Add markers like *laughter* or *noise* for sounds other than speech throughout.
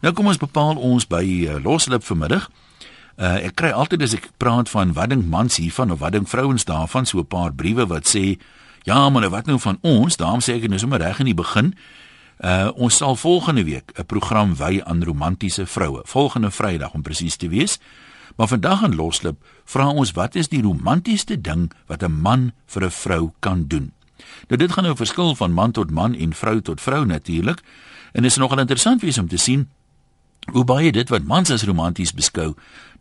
Nou kom ons bepaal ons by uh, loslip vanmiddag. Uh, ek kry altyd as ek praat van wat dink mans hiervan of wat dink vrouens daarvan so 'n paar briewe wat sê ja maar nou wat nou van ons? Daarom sê ek net sommer reg in die begin. Uh, ons sal volgende week 'n program wy aan romantiese vroue volgende vrydag om presies te wees. Maar vandag in loslip vra ons wat is die romantiesste ding wat 'n man vir 'n vrou kan doen? Nou dit gaan nou verskil van man tot man en vrou tot vrou natuurlik en dit is nogal interessant wees om te sien Hoe baie dit wat mans as romanties beskou,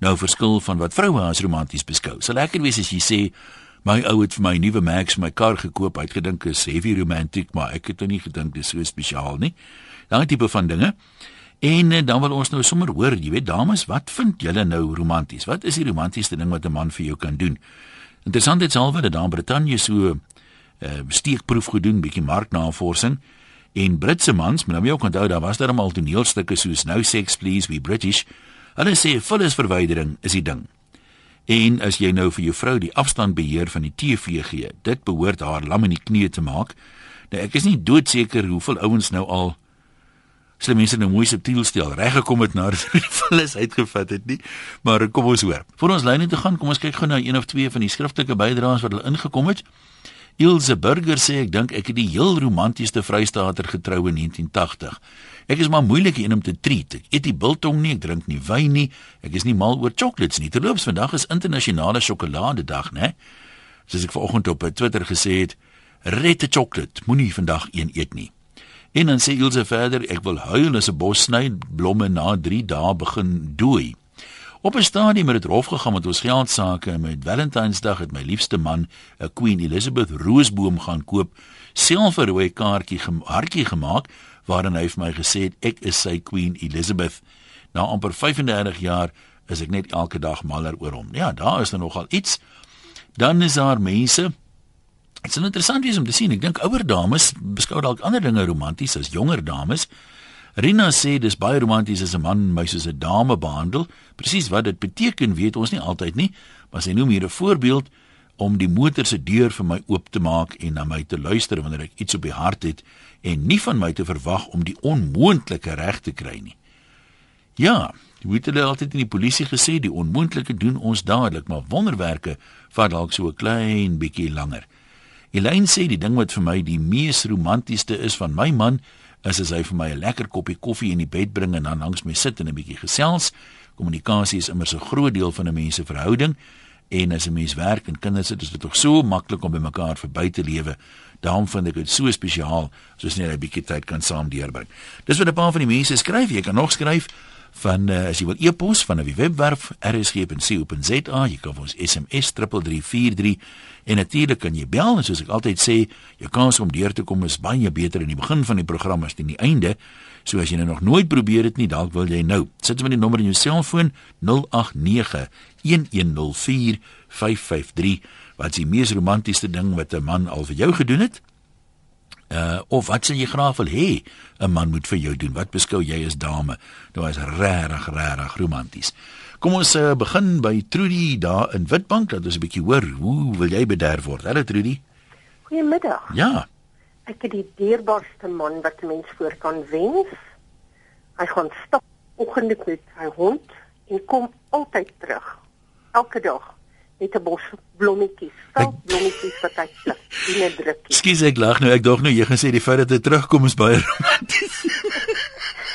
nou verskil van wat vroue as romanties beskou. So lekker wees as jy sê my ou het vir my nuwe Max my kar gekoop, hy het gedink is heavy romantic, maar ek het nie gedink dis so spesiaal nie. Daai tipe van dinge. En eh, dan wil ons nou sommer hoor, jy weet dames, wat vind julle nou romanties? Wat is die romantiesste ding wat 'n man vir jou kan doen? Interessant dit salwe dat daar in Brittanje so 'n uh, eh, steekproef gedoen, bietjie marknavorsing en Britse mans, maar nou moet jy ook onthou daar was daar al toneelstukke soos Now Sex Please We British. Hulle sê vullisverwydering is die ding. En as jy nou vir jou vrou die afstand beheer van die TV gee, dit behoort haar lam in die knie te maak. Nou ek is nie doodseker hoeveel ouens nou al slim mense nou mooi subtiel stel reggekom het na die vullis uitgevat het nie. Maar kom ons hoor. Vir ons lyne te gaan, kom ons kyk gou na een of twee van die skriftelike bydraes wat hulle ingekom het. Ilse Burger sê ek dink ek het die heel romantiesste vrystaater getrou in 1980. Ek is maar moeilik een om te treat. Ek eet nie biltong nie, ek drink nie wyn nie. Ek is nie mal oor chocolates nie. Terloops, vandag is internasionale sjokoladedag, né? Soos ek vanoggend op Twitter gesê het, rette chocolate, moenie vandag een eet nie. En dan sê Ilse verder, ek wil huil as 'n bos sny blomme na 3 dae begin dooi. Op 'n stadium het dit rof gegaan met ons geldsaake en met Valentynsdag het my liefste man 'n Queen Elizabeth roosboom gaan koop, self 'n rooi kaartjie hartjie gemaak waarin hy vir my gesê het ek is sy Queen Elizabeth. Na amper 35 jaar is ek net elke dag maler oor hom. Ja, daar is er nogal iets. Dan is daar mense Dit is interessant wees om te sien. Ek dink ouer dames beskou dalk ander dinge romanties as jonger dames. Rina sê dis baie romanties as 'n man my soos 'n dame behandel. Presies wat dit beteken, weet ons nie altyd nie, maar sy noem hier 'n voorbeeld om die motor se deur vir my oop te maak en na my te luister wanneer ek iets op die hart het en nie van my te verwag om die onmoontlike reg te kry nie. Ja, jy weet hulle altyd in die polisie gesê die onmoontlike doen ons dadelik, maar wonderwerke vat dalk so 'n klein bietjie langer. Elaine sê die ding wat vir my die mees romantiesste is van my man is as hy vir my 'n lekker koppie koffie in die bed bring en dan langs my sit en 'n bietjie gesels. Kommunikasie is immers 'n groot deel van 'n mens se verhouding en as 'n mens werk en kinders het, is dit tog so maklik om by mekaar verby te lewe. Daarom vind ek dit so spesiaal soos net 'n bietjie tyd kan saam deurbring. Dis wat 'n paar van die mense skryf. Jy kan nog skryf van uh, as jy wil e-pos van 'n webwerf rsg.co.za, jy kan ons SMS 3343 en natuurlik kan jy bel en soos ek altyd sê, jou kans om deur te kom is baie beter in die begin van die program as teen die einde. So as jy nou nog nooit probeer het nie, dalk wil jy nou. Sit met die nommer in jou selfoon 089 1104 553. Wat is die mees romantiese ding wat 'n man al vir jou gedoen het? Uh of wat sê jy graag wil hê 'n man moet vir jou doen? Wat beskou jy as dame? Nou is regtig regtig romanties. Kom ons uh, begin by Trudy daar in Witbank dat ons 'n bietjie hoor hoe wil jy bederf word? Hallo Trudy. Goeiemiddag. Ja. Ek het die dierbaarste man wat 'n mens voor kan wens. Hy gaan stap oggend met sy hond en kom altyd terug. Elke dag met 'n bos blommetjies, veldblommetjies wat hy pluk in 'n drukkie. Skus ek lag nou, ek dog nou jy gaan sê die feit dat hy terugkom is baie *laughs* romanties.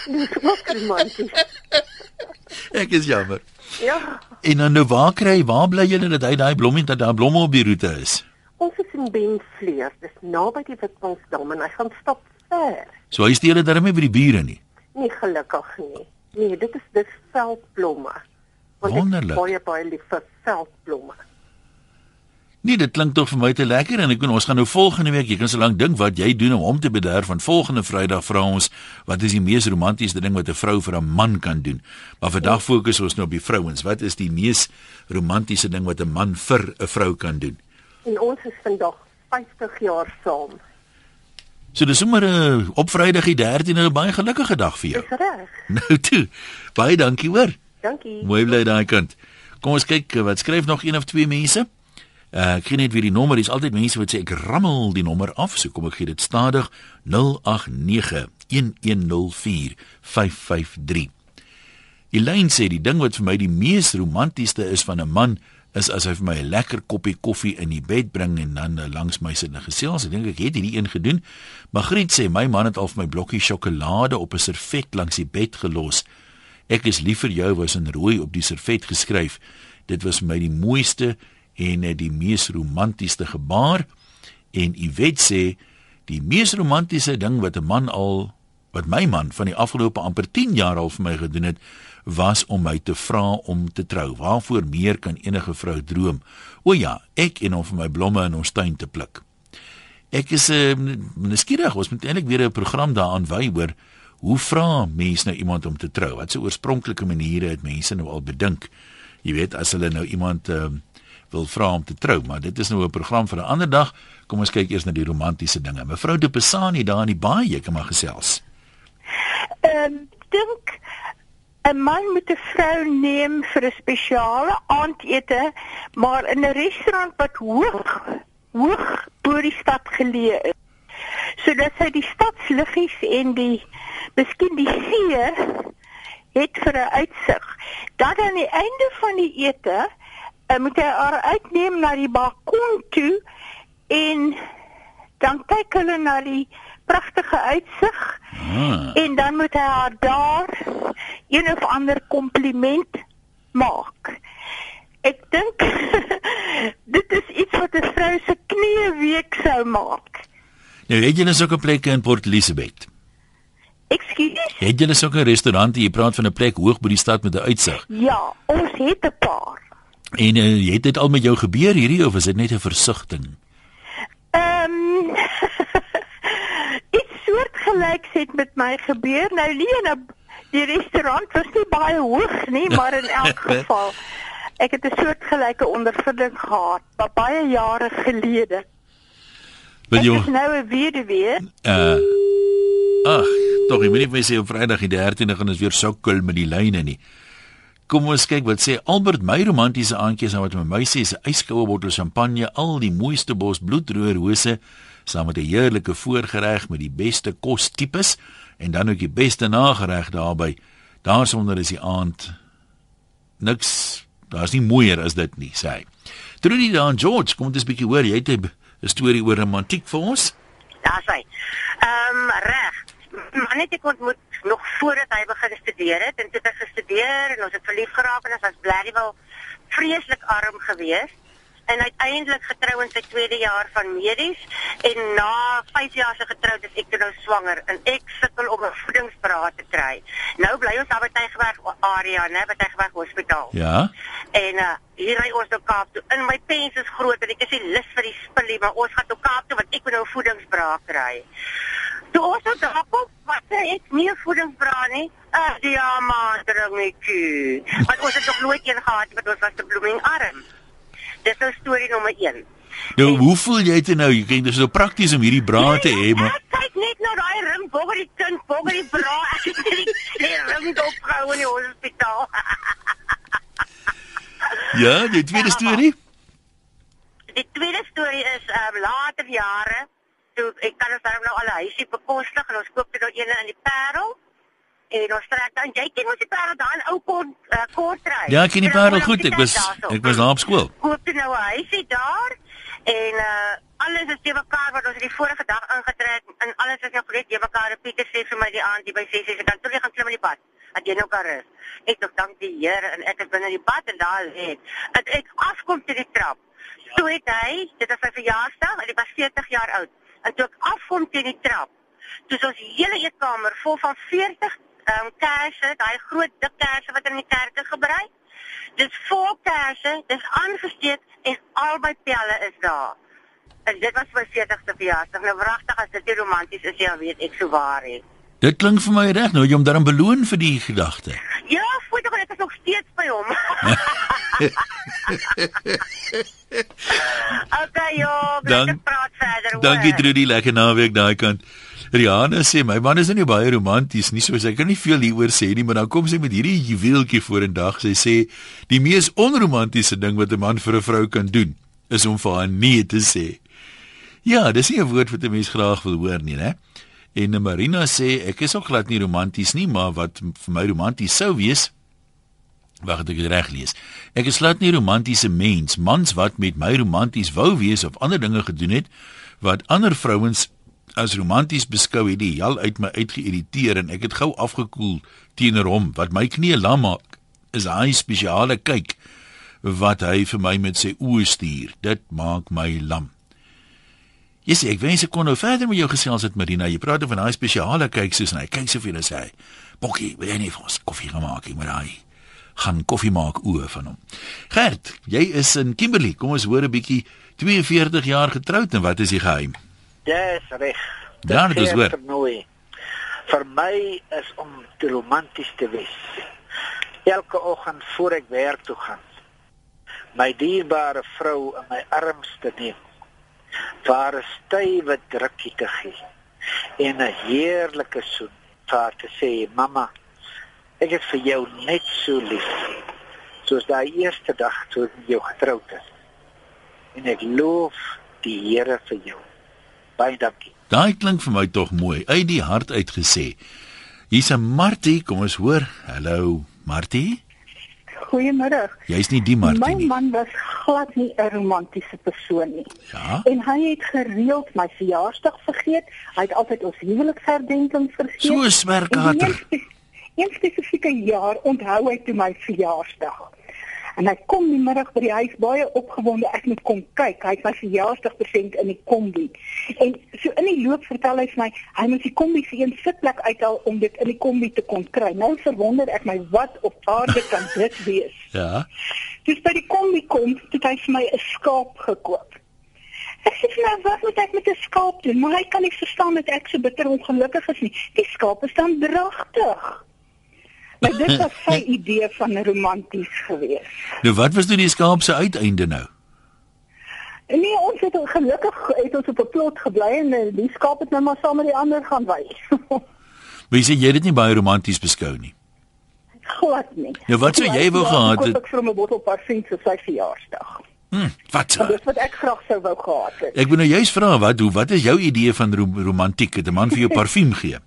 Dis ook romanties. ek is jammer. Ja. En dan nou waar kry waar bly julle dat hy daai blommetjie dat daar blomme op die roete is? Ons is in Benfleer, dis naby die Witbanksdam en hy gaan stap ver. So hy steel dit darmie by die bure nie. Nee, gelukkig nie. Nee, dit is dis veldblomme. Wonderlik. Baie baie lief vir veldblomme. Nee, dit klink tog vir my te lekker en ek weet ons gaan nou volgende week, jy kan so lank dink wat jy doen om hom te bederf van volgende Vrydag vra ons wat is die mees romantiese ding wat 'n vrou vir 'n man kan doen. Maar vandag fokus ons nou op die vrouens. Wat is die mees romantiese ding wat 'n man vir 'n vrou kan doen? En ons is vandag 50 jaar saam. So dis sommer 'n op Vrydag die 13de 'n baie gelukkige dag vir jou. Dis reg. Nou toe. Baie dankie hoor. Dankie. Mooi bly daai kant. Kom ons kyk wat skryf nog een of twee mense. Uh, ek kry net weer die nommer. Dis altyd mense wat sê ek rammel die nommer af. So kom ek gee dit stadig 089 1104553. Elaine sê die ding wat vir my die mees romantiesste is van 'n man is as hy vir my 'n lekker koppie koffie in die bed bring en dan uh, langs my sit en gesels. Ek dink ek het hierdie een gedoen. Magriet sê my man het al vir my blokkie sjokolade op 'n servet langs die bed gelos. Ek is lief vir jou was in rooi op die servet geskryf. Dit was my die mooiste en uh, die mees romantiesste gebaar. En Iwet sê die mees romantiese ding wat 'n man al wat my man van die afgelope amper 10 jaar al vir my gedoen het was om my te vra om te trou. Waarvoor meer kan enige vrou droom? O ja, ek en om vir my blomme in ons tuin te pluk. Ek is uh, nuuskierig, ons moet eintlik weer 'n program daaraan wy oor hoe vra mense nou iemand om te trou? Wat se oorspronklike maniere het mense nou al bedink? Jy weet, as hulle nou iemand uh, wil vra om te trou, maar dit is nou 'n program vir 'n ander dag. Kom ons kyk eers na die romantiese dinge. Mevrou De Pesani daar in die baie, jy kan maar gesels. Ehm um, dink 'n man moet 'n vrou neem vir 'n spesiale aandete, maar in 'n restaurant wat hoog hoog bo die stad geleë is. Sodat hy die stadsliggies en die miskien die see het vir 'n uitsig. Dan aan die einde van die ete uh, moet hy haar uitneem na die balkon toe en dan kyk hulle na die pragtige uitsig. Ah. En dan moet hy haar daar een of ander kompliment maak. Ek dink *laughs* dit is iets wat 'n vrou se knie week sou maak. Nou weet jy net so 'n plek in Port Elizabeth. Ekskuus. Het jy net so 'n restaurant jy praat van 'n plek hoog bo die stad met 'n uitsig? Ja, ons het 'n paar. En uh, het dit al met jou gebeur hierdie of is dit net 'n versigtiging? Ehm *laughs* um, soortgelyks het met my gebeur. Nou nie in 'n die restaurant was nie baie hoog nie, maar in *laughs* elk geval ek het 'n soortgelyke ondervinding gehad, baie jare gelede. Wil jy nou weer weer? Uh Ag, tog, ek weet nie sê op Vrydag die 13de gaan ons weer sou kul met die lyne nie. Kom ons kyk wat sê Albert my romantiese aandjies nou wat my meisie is 'n yskoue bottel champagne, al die mooiste bos bloedrooi rose saam met 'n heerlike voorgereg met die beste kostipes en dan ook die beste nagereg daarbey. Daarsonder is die aand niks, daar's nie mooier as dit nie, sê hy. Trudy dan George, kom dit 'n bietjie hoor, jy het 'n storie oor romantiek vir ons? Ja, sê. Ehm um, reg. Man het ek ontmoet nog voordat hy begin studeer het en toe het hy gestudeer en ons het verlief geraak en ons was bly wel vreeslik arm geweest en uiteindelik getrou in sy tweede jaar van medies en na 5 jaar se getroud is ek toe nou swanger en ek sukkel om 'n voedingsberaad te kry. Nou bly ons daar by Tygerberg area, né, by Tygerberg Hospitaal. Ja. En uh, hier ry ons na Kaap toe. In my pens is groot en ek is nie lus vir die spullie, maar ons gaan toe Kaap toe want ek moet nou 'n voedingsberaad kry. Toe ons het daar kom, wat sê ek nie voedingsberaad nie. Ag, die ama drink nie. Want ons het nog nooit een gehad wat ons was te bloeming arm. Dis nou storie nommer 1. Nou, en, hoe voel jy dit nou? Jy kyk dis so prakties om hierdie braai te hê, maar ek kyk net na daai ring boor die kind, boor die braai. *laughs* Ek het net die ring opgehou in die hospitaal. *laughs* ja, die tweede storie? Die tweede storie is um, later jare toe ek kan ons nou al 'n huisie bekostig en ons koop dit nou een in die Parel en ons trek dan jy ken mos die parel daar in ou kort uh, kortry. Ja, ek ken die parel goed. Ek was ek was daar op skool. Koop jy nou 'n huisie daar en uh alles is te mekaar wat ons die vorige dag ingetrek en alles is nou net te mekaar. Pieter sê vir my die aand die by 6 sê ek kan terug gaan klim in die pad. Dat jy nou kan rus. Ek dog dank die Here en ek is binne die pad en daar lê. Dit ek afkom te die trap. Toe het hy, dit is sy verjaarsdag, hy was 40 jaar oud. En toe ek afkom teen die trap, toe ons hele eetkamer vol van 40 ehm um, kersse, daai groot dik kersse wat in die kerke gebruik. Dis vol kersse, dis aangesteek en albei pelle is daar. En dit was my 40ste verjaarsdag. Nou wragtig as dit romanties is, ja, weet ek so waar hè. Dit klink vir my reg nou, jy om daarom beloon vir die gedagte. Ja, voel ek ek is nog steeds by hom. *laughs* okay, jo, dan praat verder. Dankie Trudy, lekker naweek daai kant. Rihanna sê my man is nie baie romanties nie, so sy kan nie veel hieroor sê nie, maar dan kom sy met hierdie juweeltjie vorendag. Sy sê die mees onromantiese ding wat 'n man vir 'n vrou kan doen, is om vir haar nee te sê. Ja, dis nie 'n woord wat 'n mens graag wil hoor nie, né? En Marina sê ek is ook glad nie romanties nie, maar wat vir my romanties sou wees Wag, ek het reg lees. Ek is glad nie romantiese mens, mans wat met my romanties wou wees of ander dinge gedoen het wat ander vrouens as romanties beskou het, die hel uit my uitgeïrriteer en ek het gou afgekoel teenoor hom. Wat my knie lam maak, is hy spesiale kyk wat hy vir my met sy oë stuur. Dit maak my lam. Jy sê ek wens ek kon nou verder met jou gesels het Marina. Jy praat van daai spesiale kyk soos hy kyk so vir hulle sê. Bokkie, wil jy nie vir ons koffie gaan maak nie, maar hy gaan koffie maak oë van hom. Gert, jy is in Kimberley. Kom ons hoor 'n bietjie 42 jaar getroud en wat is die geheim? Yes, reg. Ja, dit is hoor. Vir my is om te romanties te wees. Elke oggend voor ek werk toe gaan, my dierbare vrou in my arms te neem vir 'n stywe drukkie te gee en 'n heerlike soen vir te sê mamma ek is vir jou net so lief soos daai eerste dag toe ek jou getroud het en ek loof die Here vir jou. Baie dankie. Daai klink vir my tog mooi. Uit die hart uitgesê. Hier's 'n Martie kom ons hoor. Hallo Martie? Goeiemôre. Jy's nie die Martie nie. My man was glad nie 'n romantiese persoon nie. Ja. En hy het gereeld my verjaarsdag vergeet. Hy het altyd ons huweliksherdenking vergeet. So swerkater. Een spesifieke jaar onthou hy toe my verjaarsdag. En hy kom die middag by die huis baie opgewonde ek moet kom kyk. Hy het my verjaarsdag present in die kombi. En so in die loop vertel hy vir my hy moet die kombi se een sitplek uithaal om dit in die kombi te kon kry. Nou verwonder ek my wat op aarde kan dit wees? *laughs* ja. Dis by die kombi kom, het hy vir my 'n skaap gekoop. Ek sê nou wat moet ek met 'n skaap doen? Maar hy kan nie verstaan dat ek so bitter ongelukkig is nie. Die skaap is dan dragtig. Maar dit was sy idee van romanties geweest. Nou wat was toe die skaap se uiteinde nou? Nee, ons het gelukkig het ons op 'n plot gebly en eh, die skaap het nou maar saam met die ander gaan wy. *laughs* Wie sê jy dit nie baie romanties beskou nie? Glad nie. Nou wat sou jy wou gehad het? Ek vir 'n bottel parfum vir sy verjaarsdag. Hm, wat so? Dis wat ek graag sou wou gehad het. Ek wil nou juist vra wat hoe wat is jou idee van rom romantiek? Het 'n man vir jou parfum gee?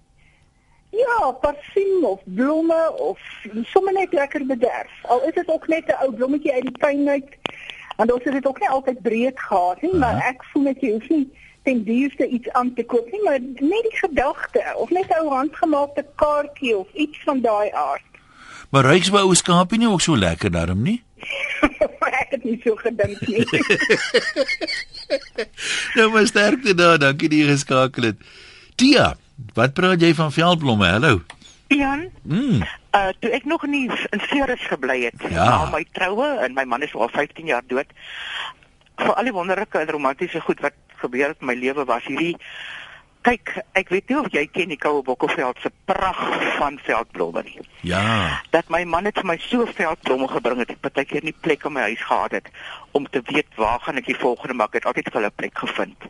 Ja, parfum of blomme of sommer net lekker bederf. Al is dit ook net 'n ou blommetjie uit die tuin uit. Want ons het dit ook nie altyd breed gehad nie, uh -huh. maar ek voel net jy hoef nie ten duurste iets aan te koop nie, maar net die gedagte of net 'n ou handgemaakte kaartjie of iets van daai aard. Maar ryks by ou skaapie nie ook so lekker daarom nie? *laughs* ek het nie so gedink nie. *laughs* nou maar sterkte daar, dankie dat jy geskakel het. Tia, wat praat jy van veldblomme? Hallo. Jan. Mm. Uh toe ek nog nie in Ceres gebly het ja. na my troue en my man is al 15 jaar dood. Vir al die wonderlike en romantiese goed wat gebeur het in my lewe was hierdie kyk, ek weet nie of jy ken die Koue Bokkeveld se pragt van veldblomme nie. Ja. Dat my man het vir my so veldblomme gebring het, partykeer nie plek in my huis gehad het om te weet waar gaan ek die volgende maak, het altyd vir 'n plek gevind.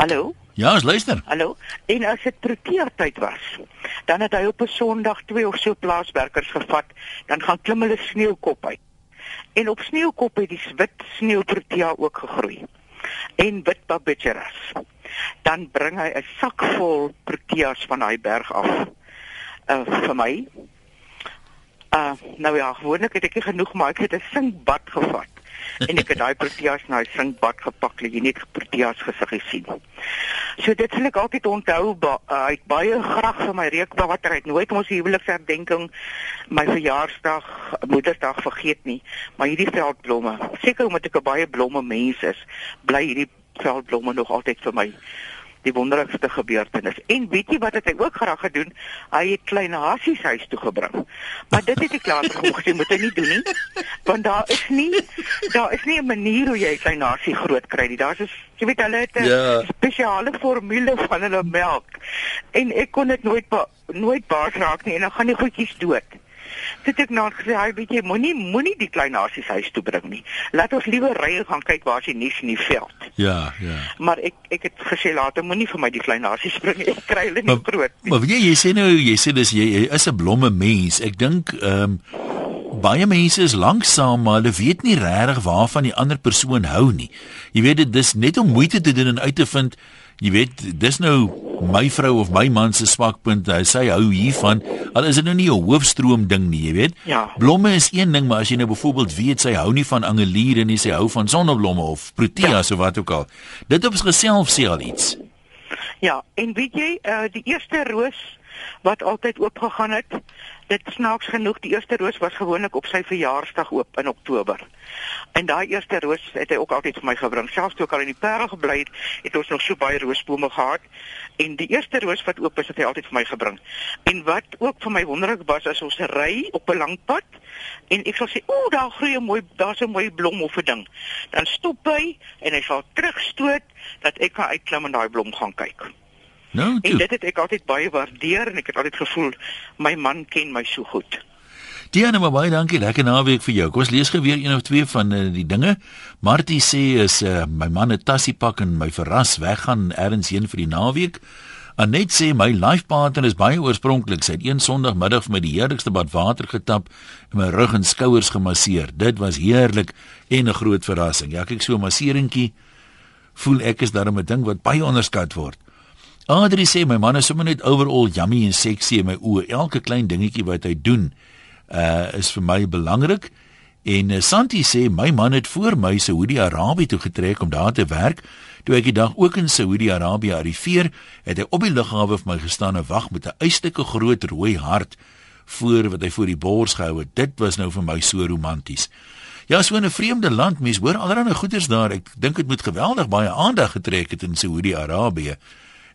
Hallo? Ja, ons luister. Hallo. En as dit protea tyd was, dan het hy op 'n Sondag twee of so plaaswerkers gevat, dan gaan klim hulle sneeukop uit. En op sneeukop het die wit sneeuprotea ook gegroei. En wit babetjeras. Dan bring hy 'n sak vol proteas van daai berg af. Uh vir my. Uh nou ja, gewoonlik het ek nie genoeg maar ek het 'n sinkbad gevat en ek het daai proteas na die sinkbad gepak, jy net proteas gesig gesien. So dit sal ek altyd onthou, ba, uh, hy het baie graag vir my reukwater, hy het nooit ons huweliksherdenking, my verjaarsdag, moedersdag vergeet nie, maar hierdie veldblomme, seker omdat ek 'n baie blomme mens is, bly hierdie veldblomme nog altyd vir my die wonderlikste gebeurtenis. En weet jy wat het hy ook graag gedoen? Hy het klein hasies huis toe gebring. Maar dit het ek klaar gekom gesê moet hy nie doen nie. Want daar is nie daar is nie 'n manier hoe jy 'n klein hasie groot kry nie. Daar's is jy weet hulle het 'n Ja. spesiale formule van hulle melk. En ek kon dit nooit ba nooit baas raak nie en dan gaan die goedjies dood. Dit ek nou gesê, hy weet jy moenie moenie die klein hasies huis toe bring nie. Laat ons liewer ry en gaan kyk waar die nuus in die veld. Ja, ja. Maar ek ek het gesê later moenie vir my die klein hasies bring nie. Ek kry hulle nie groot nie. maar weet jy, jy sê nou jy sê dis jy, jy is 'n blomme mens. Ek dink ehm um, baie mense is lanksaam, maar hulle weet nie regtig waarvan die ander persoon hou nie. Jy weet dit dis net om moeite te doen en uit te vind Jy weet, dis nou my vrou of my man se swakpunt. Hy sê hou hiervan. Al is dit nou nie 'n hoofstroom ding nie, jy weet. Ja. Blomme is een ding, maar as jy nou byvoorbeeld weet sy hou nie van angeliere nie, sy hou van sonneblomme of proteas ja. of wat ook al. Dit op sigself sê al iets. Ja, en weet jy, uh, die eerste roos wat altyd oopgegaan het, dit snaaks genoeg, die eerste roos was gewoonlik op sy verjaarsdag oop in Oktober. En daai eerste roos het hy ook altyd vir my gebring. Selfs toe ek al in die Parel gebly het, het ons nog so baie roosbome gehad en die eerste roos wat oop is, het hy altyd vir my gebring. En wat ook vir my wonderlik was, as ons ry op 'n lang pad en ek sal sê, "O, daar groei 'n mooi, daar's 'n mooi blom of 'n ding." Dan stop hy en hy sal terugstoot dat ek kan uitklim en daai blom gaan kyk. Nou, En toe. dit het ek altyd baie waardeer en ek het altyd gevoel my man ken my so goed. Diana, maar baie dankie. Lekker naweek vir jou. Kom ons lees gou weer een of twee van uh, die dinge. Martie sê is uh, my man 'n tassie pak en my verras weggaan ergens heen vir die naweek. Anet sê my life partner is baie oorspronklik. Sy het een Sondagmiddag vir my die heerlikste bad water getap en my rug en skouers gemasseer. Dit was heerlik en 'n groot verrassing. Ja, kyk so 'n masseringkie voel ek is daarom 'n ding wat baie onderskat word. Adri sê my man is sommer net overall yummy en sexy in my oë. Elke klein dingetjie wat hy doen, uh is vir my belangrik. En uh, Santi sê my man het voor my Saudi-Arabië toe getrek om daar te werk. Toe ek die dag ook in Saudi-Arabië arriveer, het hy op die lughawe vir my gestaan en wag met 'n uitstekende groot rooi hart voor wat hy voor die bors gehou het. Dit was nou vir my so romanties. Ja, so 'n vreemde land, mens hoor allerlei goeders daar. Ek dink dit moet geweldig baie aandag getrek het in Saudi-Arabië.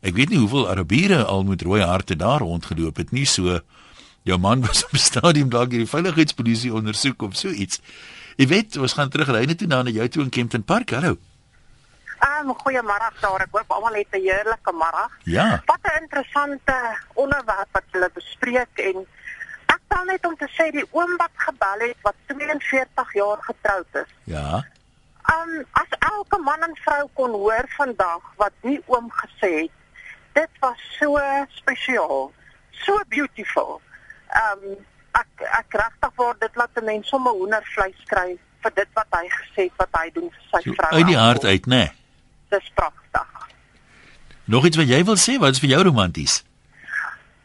Ek weet nie hoeveel Arabiere al met rooi harte daar rondgeloop het nie so. Jou man was op die stadium dalk hierdie veiligheidspolisie ondersoek of so iets. Jy weet, ons gaan terug ry net toe na jou toe in Kempton Park. Hallo. Um, goeiemôre daar. Ek hoop almal het 'n heerlike middag. Ja. Wat 'n interessante onderwerp wat hulle bespreek en ek wil net om te sê die oom wat gebel het wat 42 jaar getroud is. Ja. Um as elke man en vrou kon hoor vandag wat die oom gesê het, dit was so spesiaal, so beautiful. Um ek ek regtig word dit laat 'n mens sommer hoendervleis kry vir dit wat hy gesê het wat hy doen vir sy So, vrou. uit die hart uit, né? Nee. Dis pragtig. Nog iets wat jy wil sê? Wat is vir jou romanties?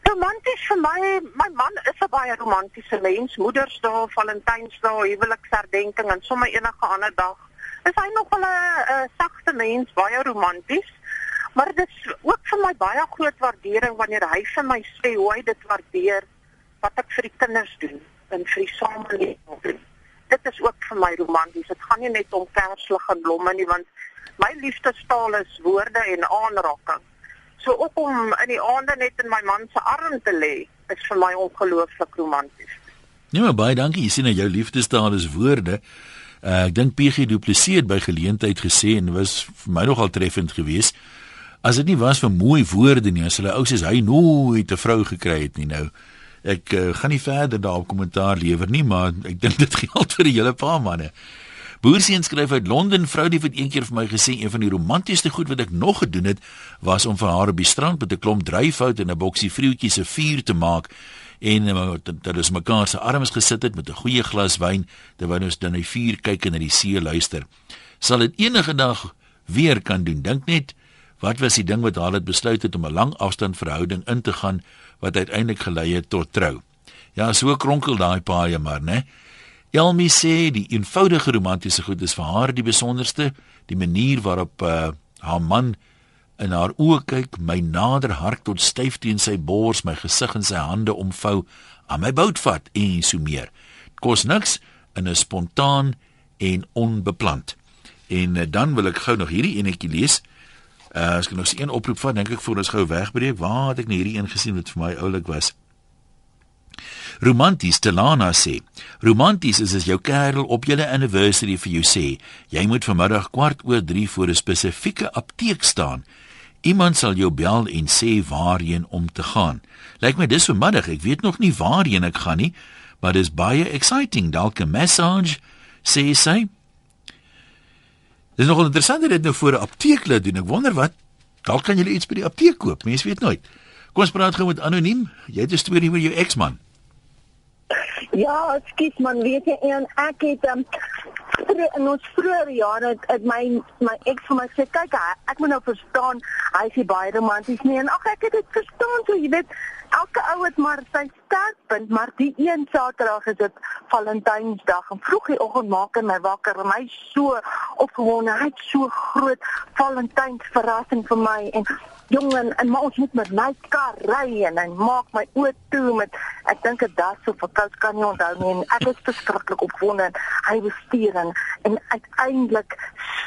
Romanties vir my, my man is 'n baie romantiese mens. Moedersdag, Valentynsdag, huweliksherdenking en sommer enige ander dag. Is hy nog 'n 'n sagte mens, baie romanties. Maar dit is ook vir my baie groot waardering wanneer hy vir my sê hoe hy dit waardeer wat ek vir die kinders doen en vir die samelewing doen. Dit is ook vir my romanties. Dit gaan nie net om kerslig en blomme nie want my liefdestaal is woorde en aanraking. So ook om in die aande net in my man se arm te lê is vir my ongelooflik romanties. Nee, maar baie dankie. Jy sien nou jou liefdestaal is woorde. Uh, ek dink PG Du Plessis het by geleentheid gesê en was vir my nogal treffend geweest. As dit nie was vir mooi woorde nie, as hulle ou soos hy nooit 'n vrou gekry het nie nou. Ek uh, gaan nie verder daarop kommentaar lewer nie, maar ek dink dit geld vir die hele paar manne. Boerseun skryf uit Londen, vrou die het eendag vir my gesê een van die romantiesste goed wat ek nog gedoen het, was om vir haar op die strand met 'n klomp dryfhout en 'n boksie vriendjies se vuur te maak en uh, dat ons mekaar se arms gesit het met 'n goeie glas wyn terwyl ons dan die vuur kyk en na die see luister. Sal dit enige dag weer kan doen. Dink net wat was die ding wat haar het besluit het om 'n lang afstand verhouding in te gaan wat uiteindelik gelei het tot trou. Ja, so kronkel daai paaie maar, né? Elmi sê die eenvoudige romantiese goed is vir haar die besonderste, die manier waarop uh, haar man in haar oë kyk, my nader hart tot styf teen sy bors, my gesig in sy hande omvou, aan my bout vat en so meer. Kos niks in 'n spontaan en onbeplant. En uh, dan wil ek gou nog hierdie enetjie lees. Uh, as ek nog een oproep vat, dink ek voor ons gou wegbreek. Waar het ek nou hierdie een gesien wat vir my oulik was? Romanties Telana sê. Romanties is as jou kerel op julle anniversary vir jou sê, jy moet vanmiddag kwart oor 3 voor 'n spesifieke apteek staan. Iemand sal jou bel en sê waarheen om te gaan. Lyk my dis vanmiddag. Ek weet nog nie waarheen ek gaan nie, maar dis baie exciting. Dalk 'n massage, sê sy. Dis nogal interessant dat dit nou voor 'n apteek laat doen. Ek wonder wat dalk kan jy iets by die apteek koop. Mense weet nooit. Kom ons praat gou met anoniem. Jy het 'n storie oor jou eksman. Ja, ekskuus man, weet jy en ek het um, in ons vroeë jare het, het my my ex vir my sê kyk hy, ek moet nou verstaan hy is baie romanties nie. En ag ek het dit verstaan so jy weet elke ou het maar sy sterkpunt maar die een Saterdag is dit Valentynsdag en vroeg die oggend maak hy my wakker en my so opgewonde hy het so groot Valentyns verrassing vir my. En jong en, en maar ons moet met my kar ry en hy maak my oë toe met ek dink dit daar so vir koud kan nie onthou nie en ek is verskriklik opgewonde en hy bestuur en, en uiteindelik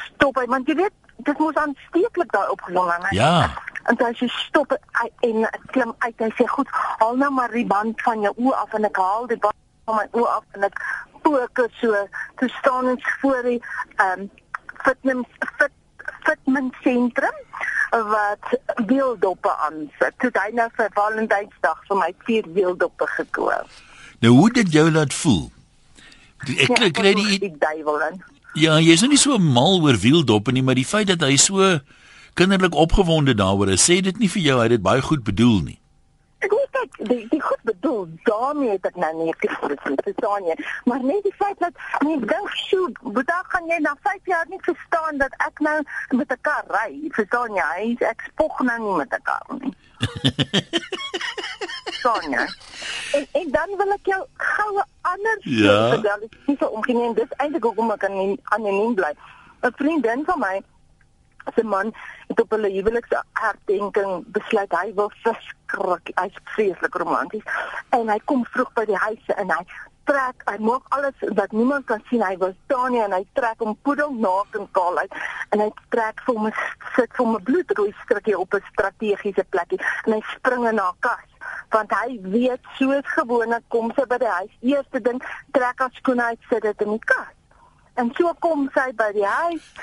stop hy want jy weet dit moes aansteeklik daai opgewonde Ja. En dan sy stop hy- en klim uit en sê goed, haal nou maar die band van jou oë af en ek haal die band van my oë af en ek fokus so. Toe staan ons voor die ehm um, fitness fit fitment sentrum wat wieldoppe aansit. Toe het hy nou vir Valentynsdag vir my vier wieldoppe gekoop. Nou hoe dit jou laat voel? Die- Ek kry kry die die duiwel in. Ja, jy's nou nie so mal oor wieldoppe nie, maar die feit dat hy so kinderlik opgewonde daaroor is, sê dit nie vir jou hy het dit baie goed bedoel nie. Ek die die goed bedoel, daarmee het ek nou nie gevoel verstaan jy, maar net die feit dat nee, dink sjoe, dan gaan jy na 5 jaar nie verstaan dat ek nou met 'n kar ry, verstaan jy? Hy ek spog nou nie met 'n kar nie. *laughs* Jy? En, en dan wil ek jou goue ander Ja. vertel, dit is nie so omgeneem, dis eintlik hoekom ek anoniem, anoniem bly. 'n Vriendin van my se man het op hulle huweliksherdenking besluit hy wil verskrik. Hy's vreeslik romanties. En hy kom vroeg by die huis en hy trek hy maak alles dat niemand kan sien. Hy was staan nie en hy trek hom poedelnaak en kaal uit. En hy trek vir hom 'n sit vir hom 'n bloedrooi strikkie op 'n strategiese plekkie. En hy spring in haar kas. Want hy weet soos gewoonlik kom sy by die huis. Eerste ding trek haar skoene uit sit dit in die kas. En so kom sy by die huis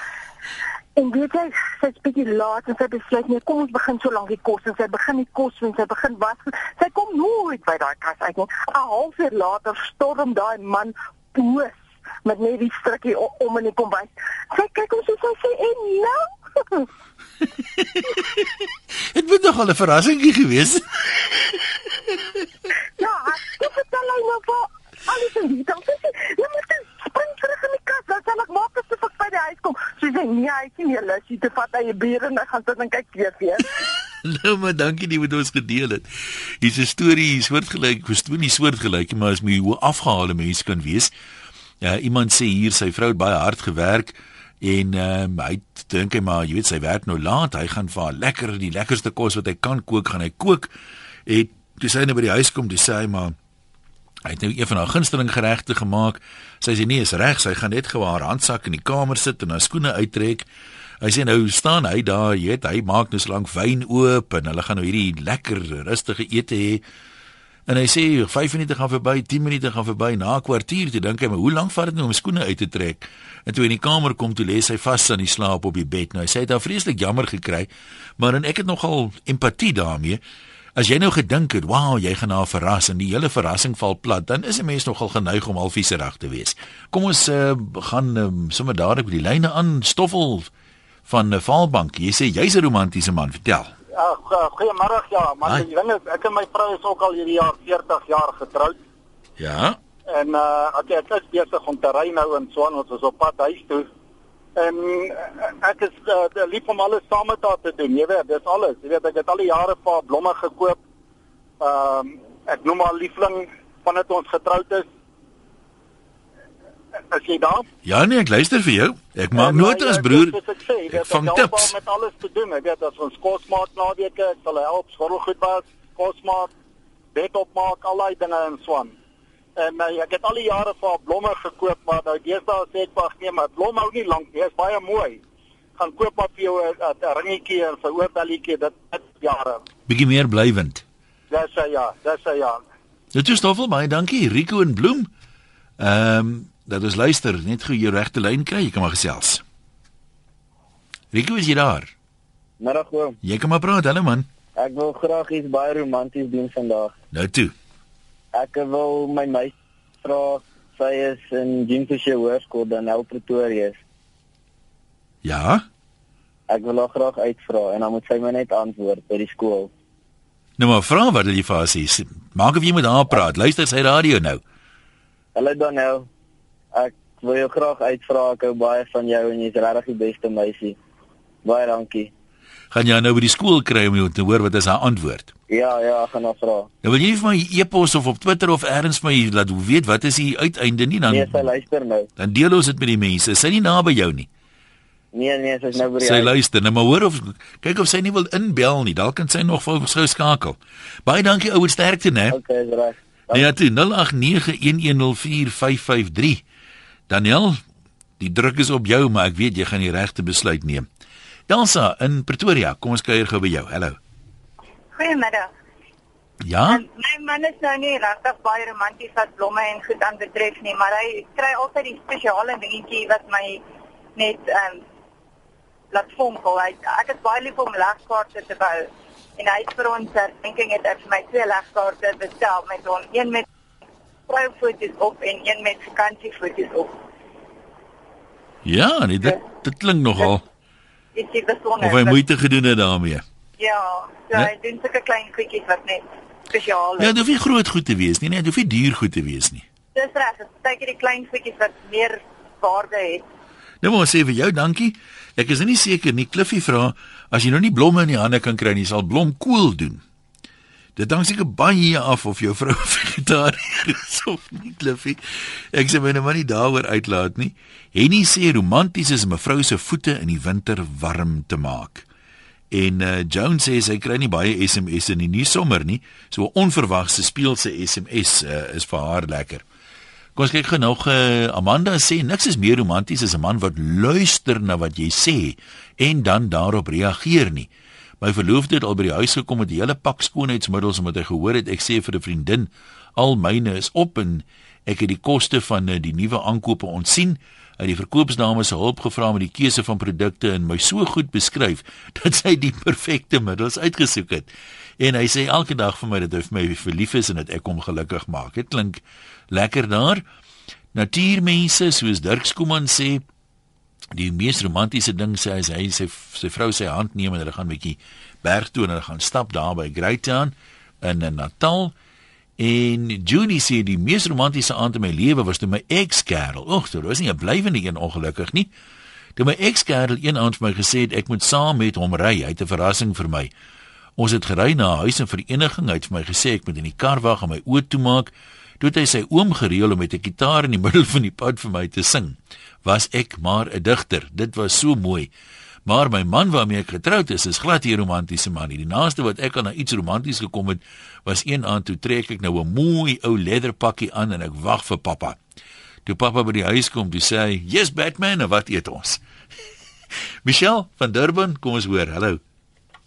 En weet jy, sy's bietjie laat en sy besluit nee, kom ons begin so lank die kos en sy begin die kos en sy begin was. Sy kom nooit by daai kas uit nie. 'n Halfuur later storm daai man boos met net die strikkie om in die kombuis. Sy kyk hoe sy sy sê en nou. *laughs* Dit moet nog al 'n verrassingkie gewees. het. *laughs* ja, ek vertel hy nou vir alles in die dan sê sy, "Jy moet nou spring terug in die kas, dan sal ek maak asof ek by die huis kom." Sy sê, "Nee, hy is nie lus nie te vat hy je bier en hy gaan sit en kyk TV." *laughs* nou maar dankie jy met ons gedeel het. Hier's 'n storie, hier soortgelyk, verstoor nie soortgelyk nie, maar as my hoe afgehaalde mens kan wees. Ja, iemand sê hier sy vrou het baie hard gewerk en ehm um, hy dink hy maar jy weet sy werk nou laat, hy gaan vir lekker die lekkerste kos wat hy kan kook, gaan hy kook. En toe sy nou by die huis kom, dis sê hy maar Hy het nou een van haar gunsteling geregte gemaak. Sy sê nee, is reg, sy gaan net gou haar handsak in die kamer sit en haar skoene uittrek. Hy sê nou staan hy daar, jy weet, hy maak nou so lank wyn oop en hulle gaan nou hierdie lekker rustige ete hê. En hy sê 5 minute gaan verby, 10 minute gaan verby, na 'n kwartier toe dink hy, maar hoe lank vat dit nou om skoene uit te trek? En toe in die kamer kom toe lê sy vas aan die slaap op die bed. Nou hy sê hy het daar vreeslik jammer gekry, maar en ek het nogal empatie daarmee. As jy nou gedink het, "Wow, jy gaan haar verras en die hele verrassing val plat," dan is 'n mens nogal geneig om halfvieserig te wees. Kom ons uh, gaan um, sommer dadelik met die lyne aan. Stoffel van uh, Vaalbank. Jy sê jy's 'n romantiese man, vertel. Ja, go- goeiemôre ja. Hi. Die ding is ek en my vrou is ook al hierdie jaar 40 jaar getroud Ja. en uh ek ek is besig om te ry nou in Swan, ons is op pad huis toe. En uh, ek is uh, lief om alles saam met haar te doen. Jy weet, dis alles. Jy weet ek het al die jare vir haar blomme gekoop. Ehm ek noem haar liefling vandat ons getroud is. As jy daar Ja nee, ek luister vir jou. Ek maak En, uh, notas ja, broer. Ek, sê, Ek weet, vang haar tips. met alles te doen. Ek weet as ons kos maak naweke, ek sal help skottelgoed was, kos maak, bed opmaak, al daai dinge in Swan. En uh, ek het al die jare vir haar blomme gekoop, maar nou deesdae sê ek wag nee, maar blom hou nie lank nie. Is baie mooi. Gaan koop maar vir jou 'n 'n ringetjie en 'n oorbelletjie dit dit jare. Bietjie meer blywend. Dis hy ja, dis hy ja. Dit is Stoffel, baie dankie. Rico en Bloem. Ehm, um, dat is luister, net gou jou regte lyn kry, jy kan maar gesels. Rico is jy daar? Middag oom. Jy kan maar praat, hallo man. Ek wil graag iets baie romanties doen vandag. Nou toe. Ek wil my meisie vra sy is in Jimfishe Hoërskool dan nou Pretoria. Ja? Ek wil haar graag uitvra en dan moet sy my net antwoord by die skool. Nou maar vra wat jy vir haar sê. Maak of jy met haar praat. Luister sy radio nou. Hallo Danel. Ek wil jou graag uitvra ek hou baie van jou en jy's regtig die beste meisie. Baie dankie. Gaan jy nou by die skool kry om jou te hoor wat is haar antwoord? Ja, ja, gaan nou vra. Nou wil jy vir my e-pos of op Twitter of elders my laat weet wat is die uiteinde nie dan Nee, sy luister nou. dan deel ons dit met die mense. Sy is nie naby jou nie. Nee, nee, sy's nou by die Sy luister, nou maar hoor of kyk of sy nie wil inbel nie. Dalk kan sy nog vir gou skakel. Baie dankie ouer sterkte, né? Okay, is reg. Nee, ja, toe 0891104553. Daniel, die druk is op jou, maar ek weet jy gaan die regte besluit neem. Elsa in Pretoria, kom ons kuier gou by jou. Hallo. Goeiemiddag. Ja? Um, my man is nou nie regtig baie romanties wat blomme en goed aan betref nie, maar hy kry altyd die spesiale dingetjie wat my net ehm um, laat fonkel. Hy ek is baie lief om legkaarte te bou. En hy het vir ons herdenking het hy vir my twee legkaarte bestel met hom, een met vroufoto's op en een met vakansiefoto's op. Ja, nee, dit dit klink nogal Is dit besonder? of hy moeite gedoen het daarmee. Ja, so Nee? hy doen sulke klein goedjies wat net spesiaal is. Ja, dit hoef nie groot goed te wees nie, nee, dit hoef nie duur goed te wees nie. Dis reg, dit is baie die klein goedjies wat meer waarde het. Nou maar sê vir jou dankie. Ek is nie seker nie. Cliffy vra as jy nou nie blomme in die hande kan kry nie, sal blomkool doen. Dit hang seker baie af of jou vrou *laughs* vegetariër is of nie, Cliffy. Ek sê my nou maar nie daaroor uitlaat nie. Henny sê romanties is om 'n vrou se voete in die winter warm te maak. En uh, Joan sê sy kry nie baie SMS'e nie, nie sommer nie. So 'n onverwagse speelse SMS uh, is vir haar lekker. Kom ons kyk gou nog uh, Amanda sê niks is meer romanties as 'n man wat luister na wat jy sê en dan daarop reageer nie. My verloofde het al by die huis gekom met 'n hele pak skoonheidsmiddels omdat hy gehoor het ek sê vir 'n vriendin al myne is op en ek het die koste van uh, die nuwe aankope ontsien. Hy die verkoopsdame se hulp gevra met die keuse van produkte en my so goed beskryf *laughs* dat sy die perfekte middels uitgesoek het. En hy sê elke dag vir my dat hy vir my verlief is en dat ek hom gelukkig maak. Dit klink lekker daar. Natuurmense soos Dirk Skooman sê die mees romantiese ding sê hy hy sy sy vrou sy hand neem en hulle gaan 'n bietjie berg toe en hulle gaan stap daar by Greytown in Natal. En Junie sê die mees romantiese aand in my lewe was toe my ex-kerel. Ag, dit was nie 'n blywende een ongelukkig nie. Toe my ex-kerel een aand vir my gesê het ek moet saam met hom ry. Hy het 'n verrassing vir my. Ons het gery na 'n huis in vereniging. Hy het vir my gesê ek moet in die kar wag en my oë toemaak. Toe het hy sy oom gereël om met 'n gitaar in die *laughs* middel van die pad vir my te sing. Was ek maar 'n digter. Dit was so mooi. Maar my man waarmee ek getroud is, is glad nie 'n romantiese man nie. Die naaste wat ek aan iets romanties gekom het, was een aand toe trek ek nou 'n mooi ou leatherpakkie aan en ek wag vir pappa. Toe pappa by die huis kom, toe sê hy: "Yes, Batman, en wat eet ons?" *laughs* Michelle van Durban, kom ons hoor. Hallo.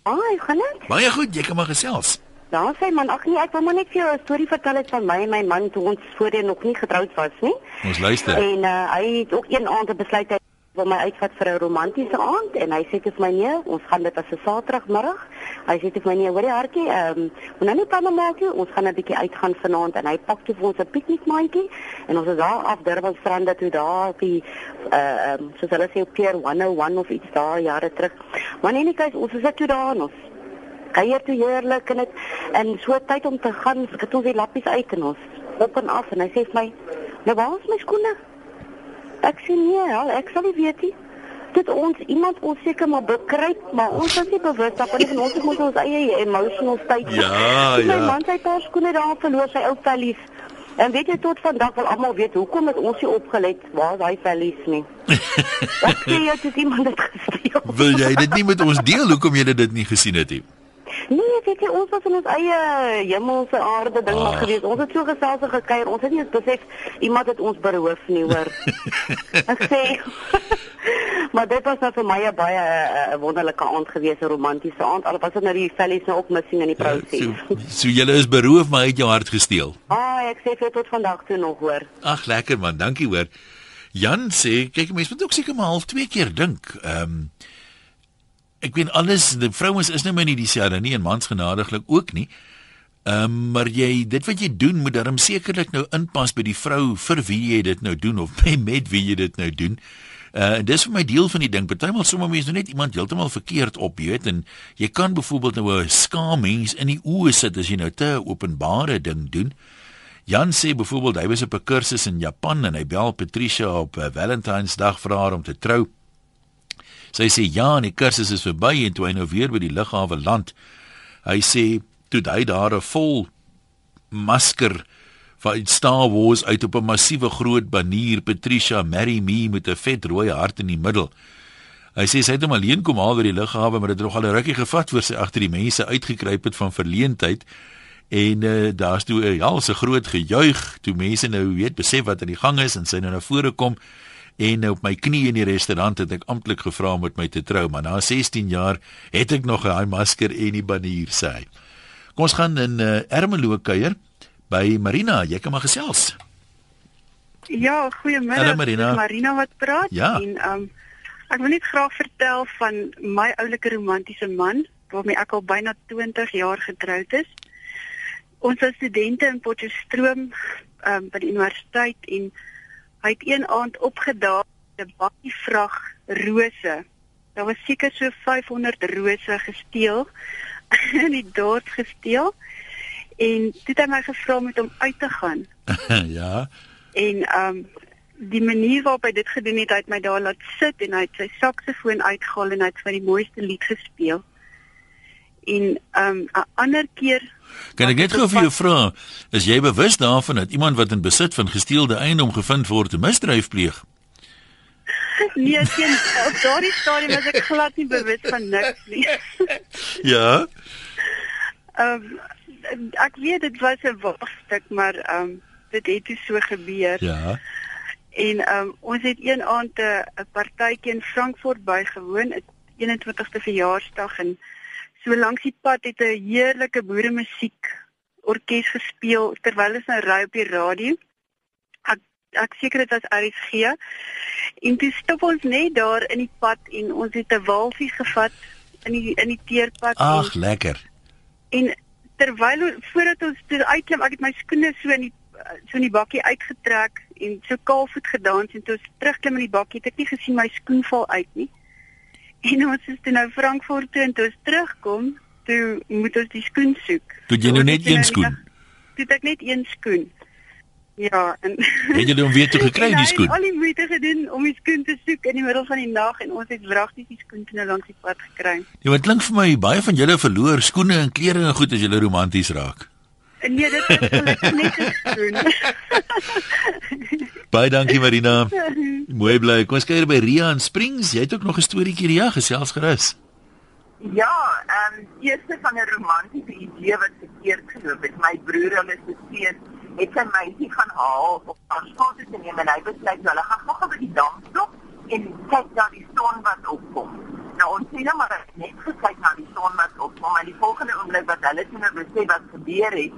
Ai, gaan dit? Baie goed, jy kan maar gesels. Daar sê man, ag nee, ek wil maar net vir jou 'n storie vertel het van my en my man toe ons voorheen nog nie getroud was nie. Ons luister. En uh, hy het ook een aand besluit hy wil my uitvat vir 'n romantiese aand en hy sê vir my nee, ons gaan dit as 'n Saterdagmiddag. Hy sê vir my nee, hoorie hartjie, ehm, um, moet nou nie planne maak nie. Ons gaan 'n bietjie uitgaan vanaand en hy pak toe vir ons 'n piknikmandjie en ons is daar af Durban strand toe daar op die uh ehm um, soos hulle sê op Pier 101 of iets daar jare terug. Maar nee, nee, kyk, ons is net toe daar en ons kuier toe heerlik en dit en so tyd om te gaan, skat ons die lappies uit en ons op en af en hy sê vir my, "Nou waar is my skoene?" Ek sê nee, al, ek sal nie weet nie. Dit ons iemand ons seker maar bekruip, maar ons is nie bewus daarvan nie, ons mos ons eie emotional state. Ja, my ja. man sy paar skoene daar verloor sy ou vellies. En weet jy tot vandag wil almal weet hoekom het ons nie opgelet waar is daai vellies nie. *laughs* Ek sê jy het iemand dit gesteel. Wil jy dit nie met ons deel hoekom jy dit nie gesien het nie? Nee, weet jy, ons was in ons eie hemelse aarde ding maar Ag. gewees. Ons het so gesels en gekuier. Ons het nie eens besef iemand het ons beroof nie, hoor. *laughs* Ek sê *laughs* Maar dit was nou vir my 'n baie uh, wonderlike aand gewees, 'n romantiese aand. Al was dit nou die vellies nou ook missing in die proses. So, so jy is beroof maar uit jou hart gesteel. Ah, ek sê vir tot vandag toe nog, hoor. Ag lekker man, dankie hoor. Jan sê, kyk mense moet ook seker maar half twee keer dink. Ehm um, ek weet alles, die vrouens is nou maar nie dieselfde nie en mans genadiglik ook nie. Ehm um, maar jy dit wat jy doen moet darm sekerlik nou inpas by die vrou vir wie jy dit nou doen of by *laughs* met wie jy dit nou doen. Uh en dis vir my deel van die ding. Partymal sommer mense nou net iemand heeltemal verkeerd op, jy weet, en jy kan byvoorbeeld nou 'n skaam mens in die oë sit as jy nou te openbare ding doen. Jan sê byvoorbeeld hy was op 'n kursus in Japan en hy bel Patricia op 'n uh, Valentynsdag vir haar om te trou. Sy sê ja, die kursus is verby en toe hy nou weer by die lughawe land, hy sê toe hy daar 'n vol masker van Star Wars uit op 'n massiewe groot banier Patricia marry me met 'n vet rooi hart in die middel. Hy sê sy het hom alleen kom haal by die lughawe, maar dit het nog al 'n rukkie gevat voor sy agter die mense uitgekruip het van verleentheid. En uh, daar's toe 'n ja, so groot gejuig toe mense nou weet besef wat aan die gang is en sy nou na vore kom en op my knie in die restaurant het ek amptelik gevra om met my te trou, maar na 16 jaar het ek nog 'n daai masker en die banier sê hy. Kom ons gaan in uh, Ermelo kuier by Marina, jy kan maar gesels. Ja, goeiemôre. Hallo Marina. Marina wat praat ja. en ehm um, ek wil net graag vertel van my oulike romantiese man waarmee ek al byna 20 jaar getroud is. Ons was studente in Potchefstroom ehm um, by die universiteit en hy het een aand opgedaag 'n bakkie vrag rose. Daar was seker so 500 rose gesteel *laughs* in die dorp gesteel en dit het my gevra om met hom uit te gaan. *laughs* ja. En ehm um, die manier waarop hy dit gedoen het, hy het my daar laat sit en hy het sy saksofoon uitgehaal en hy het vir die mooiste lied gespeel. En ehm um, 'n ander keer Kan ek net gou vir jou vra, is jy bewus daarvan dat iemand wat in besit van gesteelde eiendom gevind word, 'n misdryf pleeg? *laughs* Nee, sien, op daardie stadium was ek glad nie bewus van niks nie. *laughs* ja. Ehm um, ek weet dit was 'n waarstuk, maar ehm um, dit het toe so gebeur. Ja. En ehm um, ons het een aand 'n partytjie in Frankfurt bygewoon, 'n 21ste verjaarsdag en so langs die pad het 'n heerlike boeremusiek orkes gespeel terwyl ons nou ry op die radio. Ek ek seker dit was RSG. En toe stop ons net daar in die pad en ons het 'n walvis gevat in die in die teerpad Ag, lekker. En terwyl voordat ons toe uitklim, ek het my skoene so in die so in die bakkie uitgetrek en so kaalvoet gedans en toe ons terugklim in die bakkie, het ek nie gesien my skoen val uit nie. En ons is toe nou Frankfurt toe en toe ons terugkom, toe moet ons die skoen soek. Toe jy nou net een skoen. Toe ek net een skoen. Ja, en Het jy hom weer toe *laughs* gekry die skoen? Al die moeite gedoen om die skoen te soek in die middel van die nag en ons het wragtig die skoen toe nou langs die pad gekry. Ja, wat klink vir my baie van julle verloor skoene en klere en goed as julle romanties raak. Nee, dit is gelukkig net 'n skoen. Baie dankie Marina. *laughs* Mooi bly. Kom ons kyk by Ria in Springs. Jy het ook nog 'n storieetjie Ria gesels gerus. Ja, ehm um, eerste van 'n romantiese idee wat verkeerd geloop het. My broer hulle se seun het sy meisie gaan haal op haar skool te neem en hy besluit hulle gaan gou by die dam stop en kyk na die son wat opkom. Nou ons sien nou maar net gekyk na die son wat opkom en die volgende oomblik wat hulle toe nou besef wat gebeur het,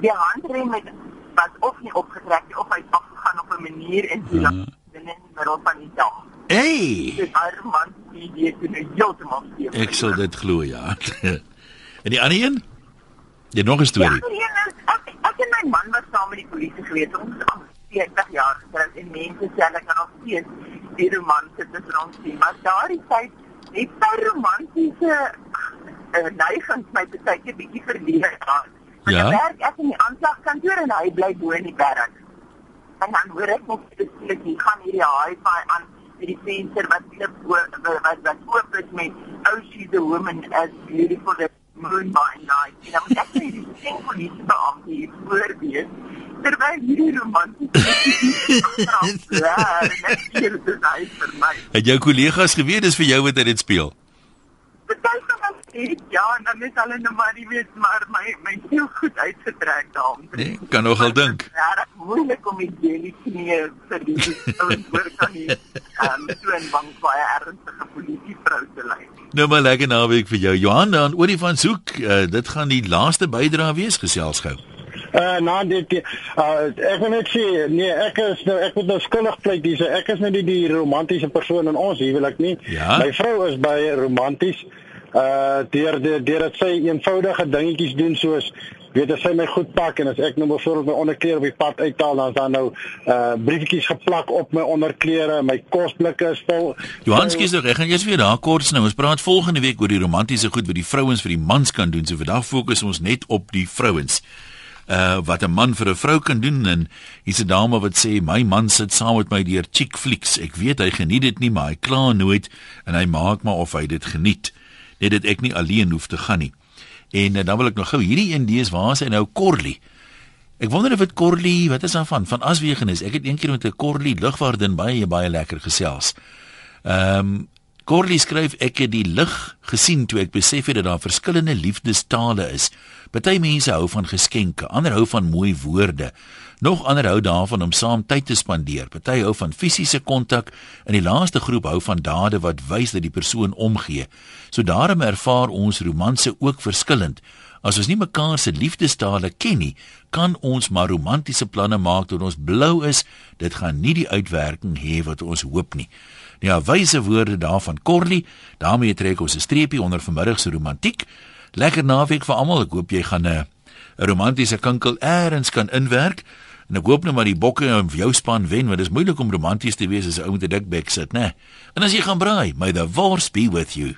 die handrem met was of nie opgetrek nie of hy het afgegaan op 'n manier en toe uh. In die middel van die dag. Hey. Dis Armand die dit in 'n heeltemal steef. Ek sal dit glo ja. *laughs* en die ander een? Jy nog 'n storie? Ja, die een is ek, ek en my man was saam met die polisie gewees. Ons is al 40 jaar getroud en mense sê hulle kan nog steeds die romanse tussen ons sien, maar daardie tyd het sy romantiese uh, neigings my baie keer bietjie verleer gehad. Ja. Ek werk ek in die aanslagkantoor en hy bly bo in die berg. En dan hoor ek net spesifiek hier gaan hierdie hi-fi aan met die venster wat klip wat wat oop is met oh she's a woman as beautiful as moon by night. En dan moet ek net die sing polisie beampte hier voorwees terwyl hierdie romantiese ja, net hier te sê vir my. Het jou kollegas geweet dis vir jou wat dit speel? Party sê ja, en dan is hulle nou maar nie weet maar my my heel goed uitgetrek daarom. Nee, kan nogal dink. Ja, dit is moeilik om die jelly knie vir die *laughs* hoor kan nie. Ehm so 'n bang baie ernstige politievrou te lei. Nou maar lekker naweek vir jou. Johan dan oor die van soek. Uh, dit gaan die laaste bydrae wees gesels gou. Uh nou dit uh ek wil net sê nee ek is nou ek moet nou skuldig pleit dis ek is nou nie die romantiese persoon in ons huwelik nie. Ja? My vrou is baie romanties. Uh deur deur deur dit sy eenvoudige dingetjies doen soos weet as sy my goed pak en as ek nou byvoorbeeld my onderklere op die pad uithaal dan is daar nou uh briefietjies geplak op my onderklere, my kosblikke is vol. Johanski is reg en jy's weer daar kort nou. Ons praat volgende week oor die romantiese goed wat die vrouens vir die mans kan doen. So vandag fokus ons net op die vrouens. uh wat 'n man vir 'n vrou kan doen en hier's 'n dame wat sê my man sit saam met my deur chick flicks. Ek weet hy geniet dit nie, maar hy kla nooit en hy maak maar of hy dit geniet. Net dit ek nie alleen hoef te gaan nie. En uh, dan wil ek nog gou hierdie een lees waar hy nou Corley. Ek wonder of dit Corley, wat is daarvan? Van Aswegen is. Ek het eendag met 'n Corley lugvaardin baie baie lekker gesels. Ehm um, Corley skryf ek het die lig gesien toe ek besef het dat daar verskillende liefdestale is. Party mense hou van geskenke, ander hou van mooi woorde. Nog ander hou daarvan om saam tyd te spandeer. Party hou van fisiese kontak en die laaste groep hou van dade wat wys dat die persoon omgee. So daarom ervaar ons romanse ook verskillend. As ons nie mekaar se liefdestale ken nie, kan ons maar romantiese planne maak tot ons blou is. Dit gaan nie die uitwerking hê wat ons hoop nie. Ja, wyse woorde daarvan Corley. daarmee trek ons 'n streepie onder vanmiddag se romantiek. Lekker naweek vir almal. Ek hoop jy gaan 'n 'n romantiese kinkel eers kan inwerk. En ek hoop nou maar die bokke en jou span wen, want dit is moeilik om romanties te wees as 'n ou met 'n dik bek sit, né? En as jy gaan braai, may the force be with you.